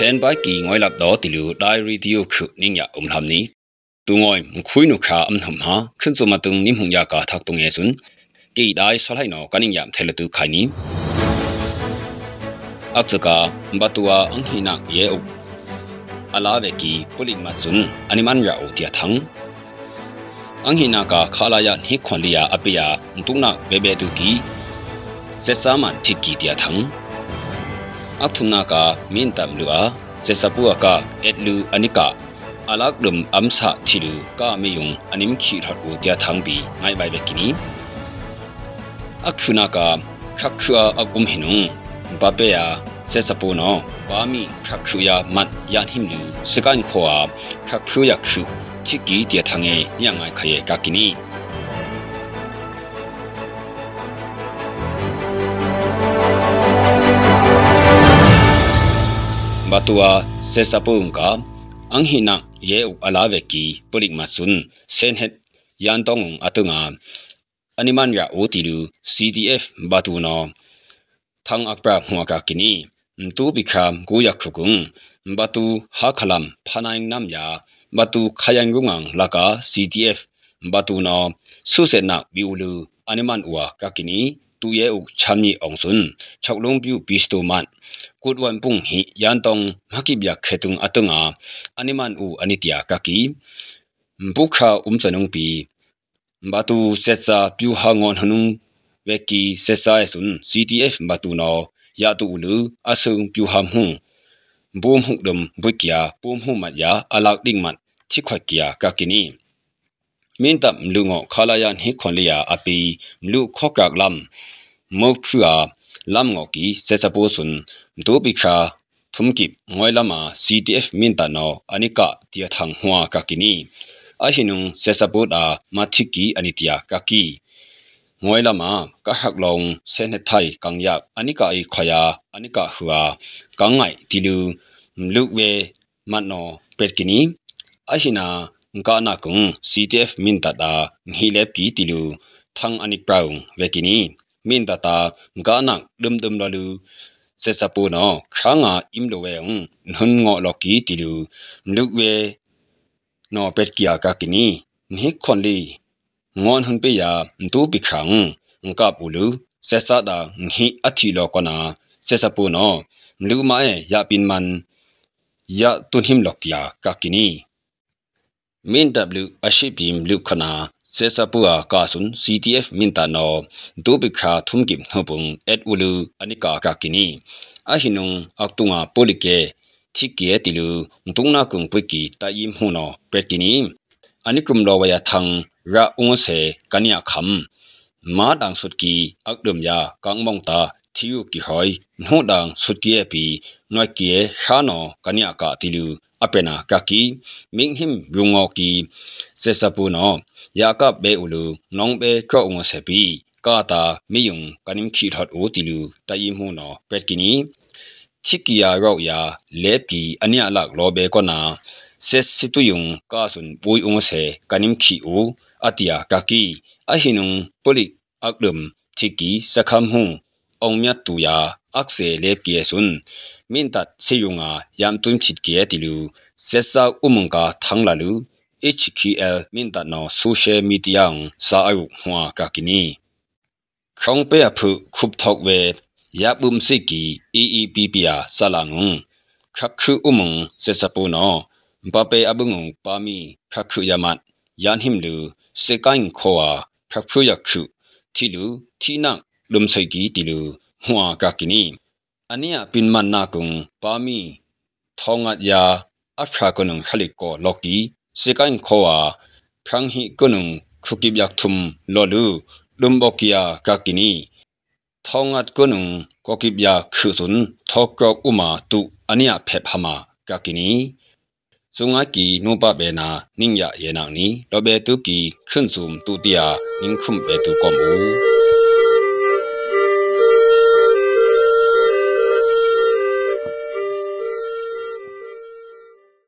chen ba ki ngoi lap do ti lu diary ti u khu ning ya um lam ni tu ngoi mu khui nu kha am nam ha khun so ma tung ni mung ya ka thak tung ye sun ki dai so lai no ka ning yam thel tu khai ni ak cha ka ba tu wa ang hi na ye u ala ve ki pulik ma sun ani man ya u ti a thang ang hi na ka khala ya ni khon li ya ape ya mu tung na be be tu ki ဆက်စားမှထိကီတရထံအထုနာကမင်းတမ်လူအာစေစပူကအက်လူအနိကအလကဒမ်အမ်ဆာချီလူကာမီယုံအနိမ်ခီရတ်ကိုတျာသံဘီငိုင်ဘိုင်ဘက်ကီနီအခုနာကခခွာအကုမ်ဟိနုံဘပေယာစေစပူနောဘာမီခခွာမတ်ယန်ဟိမ်လူစကန်ခွာခခွာခခုချီကီတျာသငေညငိုင်ခယေကကီနီ atua se sapung ka ang hina ye u alave ki pulik masun senhet yantong atunga animan ya otilu CDF batuno thang akpra hwa ka kini tu bikram ku yak khukung batu ha khalam phanaing nam ya batu khayang gungang laka CDF batuno susena biulu animan uwa ka kini တူရဲဥချမ်နီအောင်စွန်းချောက်လုံးပြူပီစတိုမန်ကုဒဝန်ပုန်ဟိယန်တုံမကိဗျာခေတုံအတုငါအနိမန်ဥအနိတယာကကီဘုခာဥမ်စနုံပီဘာတူဆက်စာပြူဟာငွန်ဟနုံဝက်ကီဆက်စာစွန်း CTF ဘာတူနောယာတူလူအဆုံပြူဟမ်ဟုဘုံဟုဒမ်ဘွိကယာဘုံဟုမတ်ယာအလောက်ဒင်းမတ်ချိခွက်ကီယာကကီနီမင်းတပ်လူငေါခလာယန်ဟိခွန်လီယာအပီမလူခော့ကကလမ်မောခရာလမ်ငေါကီစေစပိုဆွန်ဒိုပိခါทุมกิบงวยลามา CTF มินตานออันนี้กะเตียทางหัวกะกินีอาหินุงเซซาปูดอามาทิกีอันนี้เตียกะกีงวยลามากะหักลงเซนไทยกังยักอันนี้กะอีขยาอันนี้กะหัวกังไงติลูมลุกเวมันนอเป็ดกินีอาหินาငကနာကုံ CTF မင်တတာငဟီလေပီတီလူထန်းအနိပရောင်ဝေကီနီမင်တတာငကနာဒွမ်ဒွမ်လလူဆက်စပူနောခါငါအင်လိုဝဲုံနှွန်ငော့လော်ကီတီလူလုဝဲနော်ပက်ကီယာကကီနီနိခွန်လီငွန်ဟွန်ပေယာဒူပိခန်းငကပူလူဆက်စတာငဟီအချီလောကနာဆက်စပူနောလူမဲရပင်မန်ယတုန်ဟိမ်လော်ကီယာကကီနီ min w ashipim lukhana sesapua kasun ctf mintano dubikha thumkim hopung et ulu anika kakini ahinung aktunga polike thikie tilu tungna kungpiki taim huno pretini anikum lowaya thang ra ungse kania kham ma dang sutki akdum ya kangmong ta ทิวกิหอยนหดังสุดเกียปีนอยเกียชานอกันยากาติลูအပနာကကီမင်းဟင်ဘုံငောကီစေစပူနောယာကဘဲဥလူနောင်ဘဲကောငဆပီကာတာမီယုံကနိမ်ခီထတ်အိုတီလူတိုင်မှုနောပက်ကီနီချစ်ကီယာရောက်ယာလဲပီအနိယလောက်လောဘဲကောနာဆက်စီတူယုံကာဆွန်ပွိုံဆေကနိမ်ခီအိုအတယာကကီအဟိနုံပိုလိအကဒမ်ချစ်ကီစခမ်ဟုအောင်မြတ်တူယာအက်ဆေလေပီယဆွန်းမင်တတ်ဆေယုံငါယမ်တွင်ချစ်ကီယတီလူဆက်ဆာဥမုန်ကာထန်းလာလူ HKL မင်တတ်နော်ဆိုရှယ်မီဒီယာစာအုပ်ဟွာကကီနီခေါင်ပေအဖုခုပ်ထောက်ဝဲယာဘုံစိကီ EEPP ယာဆလာငုံခခခုဥမုန်ဆက်စပူနော်ဘပေအဘုံပါမီခခခုယမတ်ယန်ဟိမလူစေကိုင်းခေါ်ဝါခခုယခုတီလူတီနဒုံဆိုင်ကီတီလူဟွာကကီနီအနီယပင်မန်နာကုံပါမီထောင်းငတ်ယာအဖရာကနုံခလိကောလော်ကီစေကိုင်ခောဝါဖရန်ဟီကနုံခုကိဘျက်ထုမ်လောလူဒုံဘောကီယာကကီနီထောင်းငတ်ကနုံကိုကိဘျက်ခုဆွန်းထောက်ကောက်ဥမာတုအနီယဖက်ဖမာကကီနီစုံငါကီနုပဘေနာနင်းရယေနာနီလောဘေတုကီခွန်းစုံတူတီယာနင်းခုမ်ဘေတုကောမူ